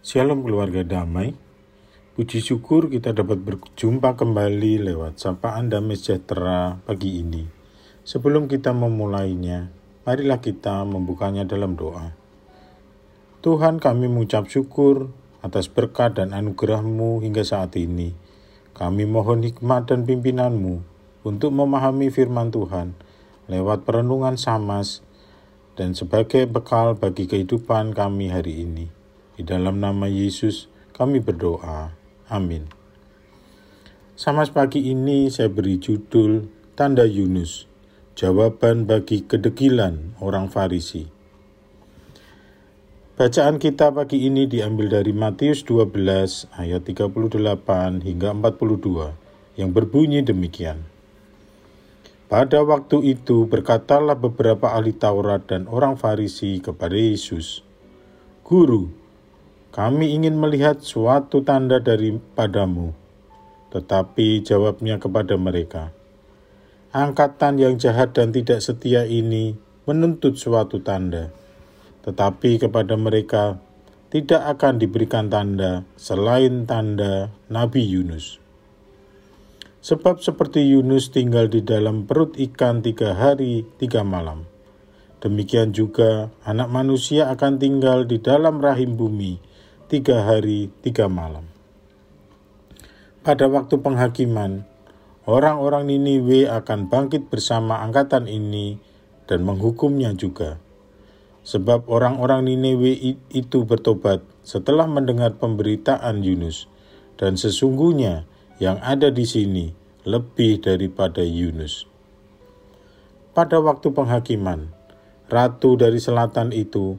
Shalom keluarga damai. Puji syukur kita dapat berjumpa kembali lewat sapaan damai sejahtera pagi ini. Sebelum kita memulainya, marilah kita membukanya dalam doa. Tuhan kami mengucap syukur atas berkat dan anugerah-Mu hingga saat ini. Kami mohon hikmat dan pimpinan-Mu untuk memahami firman Tuhan lewat perenungan samas dan sebagai bekal bagi kehidupan kami hari ini. Di dalam nama Yesus kami berdoa. Amin. Sama pagi ini saya beri judul Tanda Yunus, jawaban bagi kedegilan orang Farisi. Bacaan kita pagi ini diambil dari Matius 12 ayat 38 hingga 42 yang berbunyi demikian. Pada waktu itu berkatalah beberapa ahli Taurat dan orang Farisi kepada Yesus, Guru, kami ingin melihat suatu tanda daripadamu. Tetapi jawabnya kepada mereka, Angkatan yang jahat dan tidak setia ini menuntut suatu tanda. Tetapi kepada mereka tidak akan diberikan tanda selain tanda Nabi Yunus. Sebab seperti Yunus tinggal di dalam perut ikan tiga hari tiga malam. Demikian juga anak manusia akan tinggal di dalam rahim bumi tiga hari tiga malam. Pada waktu penghakiman, orang-orang Niniwe akan bangkit bersama angkatan ini dan menghukumnya juga. Sebab orang-orang Niniwe itu bertobat setelah mendengar pemberitaan Yunus, dan sesungguhnya yang ada di sini lebih daripada Yunus. Pada waktu penghakiman, ratu dari selatan itu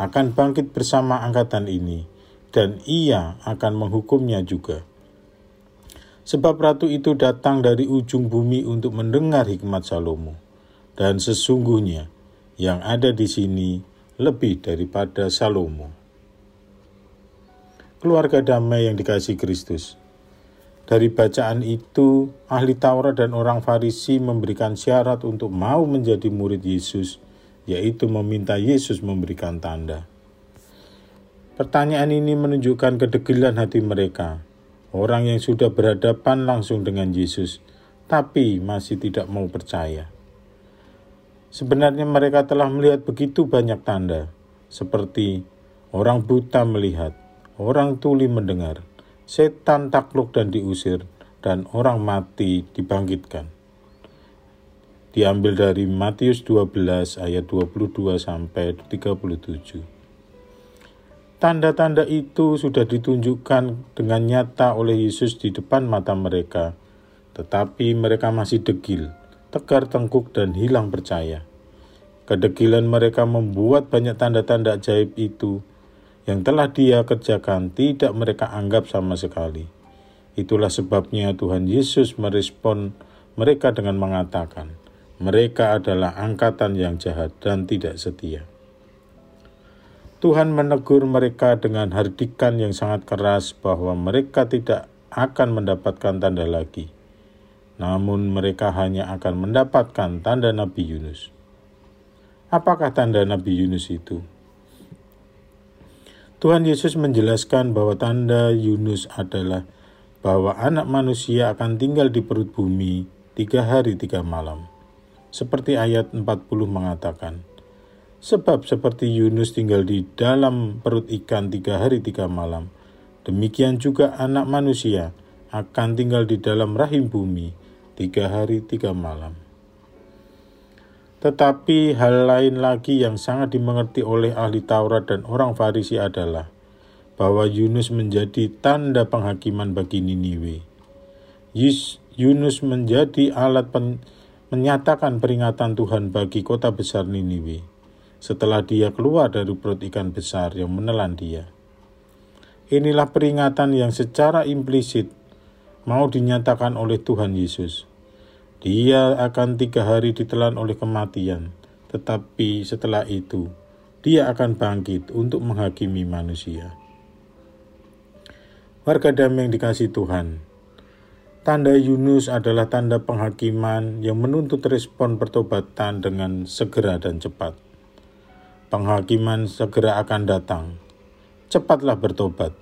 akan bangkit bersama angkatan ini dan ia akan menghukumnya juga. Sebab ratu itu datang dari ujung bumi untuk mendengar hikmat Salomo, dan sesungguhnya yang ada di sini lebih daripada Salomo. Keluarga damai yang dikasih Kristus. Dari bacaan itu, ahli Taurat dan orang Farisi memberikan syarat untuk mau menjadi murid Yesus, yaitu meminta Yesus memberikan tanda. Pertanyaan ini menunjukkan kedegilan hati mereka, orang yang sudah berhadapan langsung dengan Yesus, tapi masih tidak mau percaya. Sebenarnya mereka telah melihat begitu banyak tanda, seperti orang buta melihat, orang tuli mendengar, setan takluk dan diusir, dan orang mati dibangkitkan. Diambil dari Matius 12 ayat 22 sampai 37. Tanda-tanda itu sudah ditunjukkan dengan nyata oleh Yesus di depan mata mereka, tetapi mereka masih degil, tegar tengkuk, dan hilang percaya. Kedegilan mereka membuat banyak tanda-tanda ajaib itu yang telah Dia kerjakan tidak mereka anggap sama sekali. Itulah sebabnya Tuhan Yesus merespon mereka dengan mengatakan, "Mereka adalah angkatan yang jahat dan tidak setia." Tuhan menegur mereka dengan hardikan yang sangat keras bahwa mereka tidak akan mendapatkan tanda lagi. Namun mereka hanya akan mendapatkan tanda Nabi Yunus. Apakah tanda Nabi Yunus itu? Tuhan Yesus menjelaskan bahwa tanda Yunus adalah bahwa anak manusia akan tinggal di perut bumi tiga hari tiga malam. Seperti ayat 40 mengatakan, Sebab seperti Yunus tinggal di dalam perut ikan tiga hari tiga malam, demikian juga anak manusia akan tinggal di dalam rahim bumi tiga hari tiga malam. Tetapi hal lain lagi yang sangat dimengerti oleh ahli Taurat dan orang Farisi adalah bahwa Yunus menjadi tanda penghakiman bagi Niniwe. Yunus menjadi alat pen, menyatakan peringatan Tuhan bagi kota besar Niniwe setelah dia keluar dari perut ikan besar yang menelan dia. Inilah peringatan yang secara implisit mau dinyatakan oleh Tuhan Yesus. Dia akan tiga hari ditelan oleh kematian, tetapi setelah itu dia akan bangkit untuk menghakimi manusia. Warga damai yang dikasih Tuhan, tanda Yunus adalah tanda penghakiman yang menuntut respon pertobatan dengan segera dan cepat penghakiman segera akan datang. cepatlah bertobat.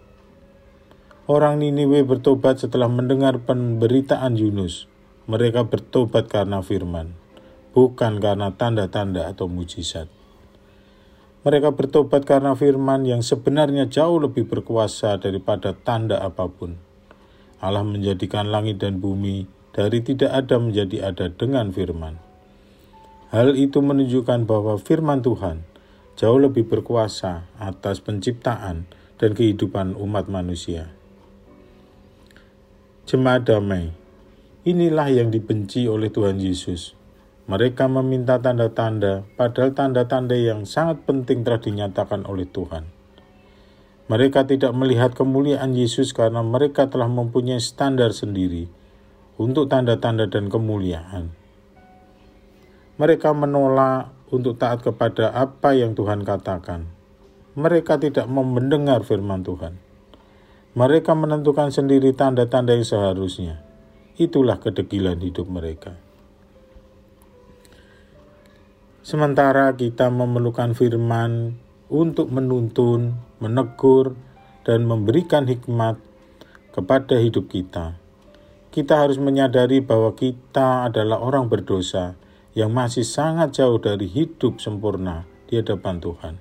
Orang Niniwe bertobat setelah mendengar pemberitaan Yunus. Mereka bertobat karena firman, bukan karena tanda-tanda atau mujizat. Mereka bertobat karena firman yang sebenarnya jauh lebih berkuasa daripada tanda apa pun. Allah menjadikan langit dan bumi dari tidak ada menjadi ada dengan firman. Hal itu menunjukkan bahwa firman Tuhan jauh lebih berkuasa atas penciptaan dan kehidupan umat manusia. Jemaat damai, inilah yang dibenci oleh Tuhan Yesus. Mereka meminta tanda-tanda, padahal tanda-tanda yang sangat penting telah dinyatakan oleh Tuhan. Mereka tidak melihat kemuliaan Yesus karena mereka telah mempunyai standar sendiri untuk tanda-tanda dan kemuliaan. Mereka menolak untuk taat kepada apa yang Tuhan katakan. Mereka tidak mau mendengar firman Tuhan. Mereka menentukan sendiri tanda-tanda yang seharusnya. Itulah kedegilan hidup mereka. Sementara kita memerlukan firman untuk menuntun, menegur, dan memberikan hikmat kepada hidup kita. Kita harus menyadari bahwa kita adalah orang berdosa yang masih sangat jauh dari hidup sempurna di hadapan Tuhan.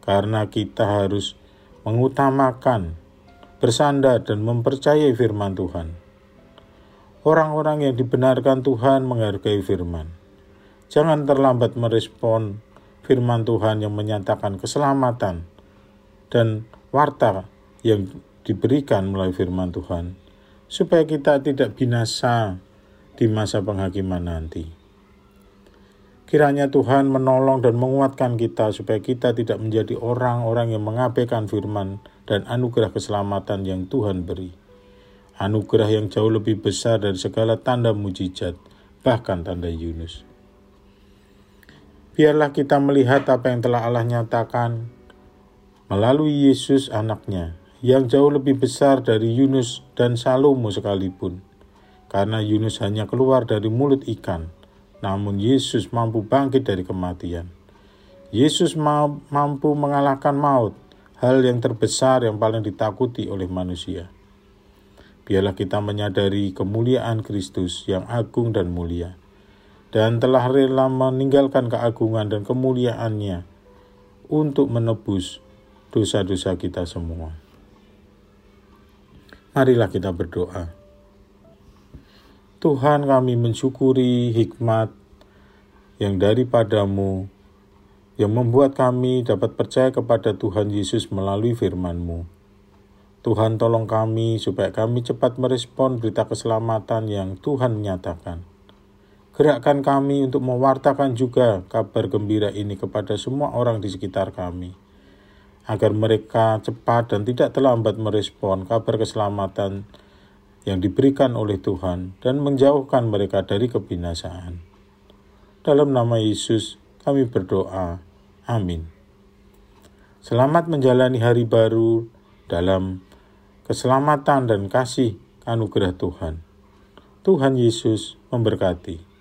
Karena kita harus mengutamakan, bersandar, dan mempercayai firman Tuhan. Orang-orang yang dibenarkan Tuhan menghargai firman. Jangan terlambat merespon firman Tuhan yang menyatakan keselamatan dan warta yang diberikan melalui firman Tuhan, supaya kita tidak binasa di masa penghakiman nanti. Kiranya Tuhan menolong dan menguatkan kita supaya kita tidak menjadi orang-orang yang mengabaikan firman dan anugerah keselamatan yang Tuhan beri. Anugerah yang jauh lebih besar dari segala tanda mujizat, bahkan tanda Yunus. Biarlah kita melihat apa yang telah Allah nyatakan melalui Yesus anaknya, yang jauh lebih besar dari Yunus dan Salomo sekalipun. Karena Yunus hanya keluar dari mulut ikan, namun Yesus mampu bangkit dari kematian. Yesus mampu mengalahkan maut, hal yang terbesar yang paling ditakuti oleh manusia. Biarlah kita menyadari kemuliaan Kristus yang agung dan mulia, dan telah rela meninggalkan keagungan dan kemuliaannya untuk menebus dosa-dosa kita semua. Marilah kita berdoa. Tuhan kami mensyukuri hikmat yang daripadamu, yang membuat kami dapat percaya kepada Tuhan Yesus melalui firman-Mu. Tuhan tolong kami supaya kami cepat merespon berita keselamatan yang Tuhan nyatakan. Gerakkan kami untuk mewartakan juga kabar gembira ini kepada semua orang di sekitar kami, agar mereka cepat dan tidak terlambat merespon kabar keselamatan yang diberikan oleh Tuhan dan menjauhkan mereka dari kebinasaan. Dalam nama Yesus kami berdoa. Amin. Selamat menjalani hari baru dalam keselamatan dan kasih anugerah Tuhan. Tuhan Yesus memberkati.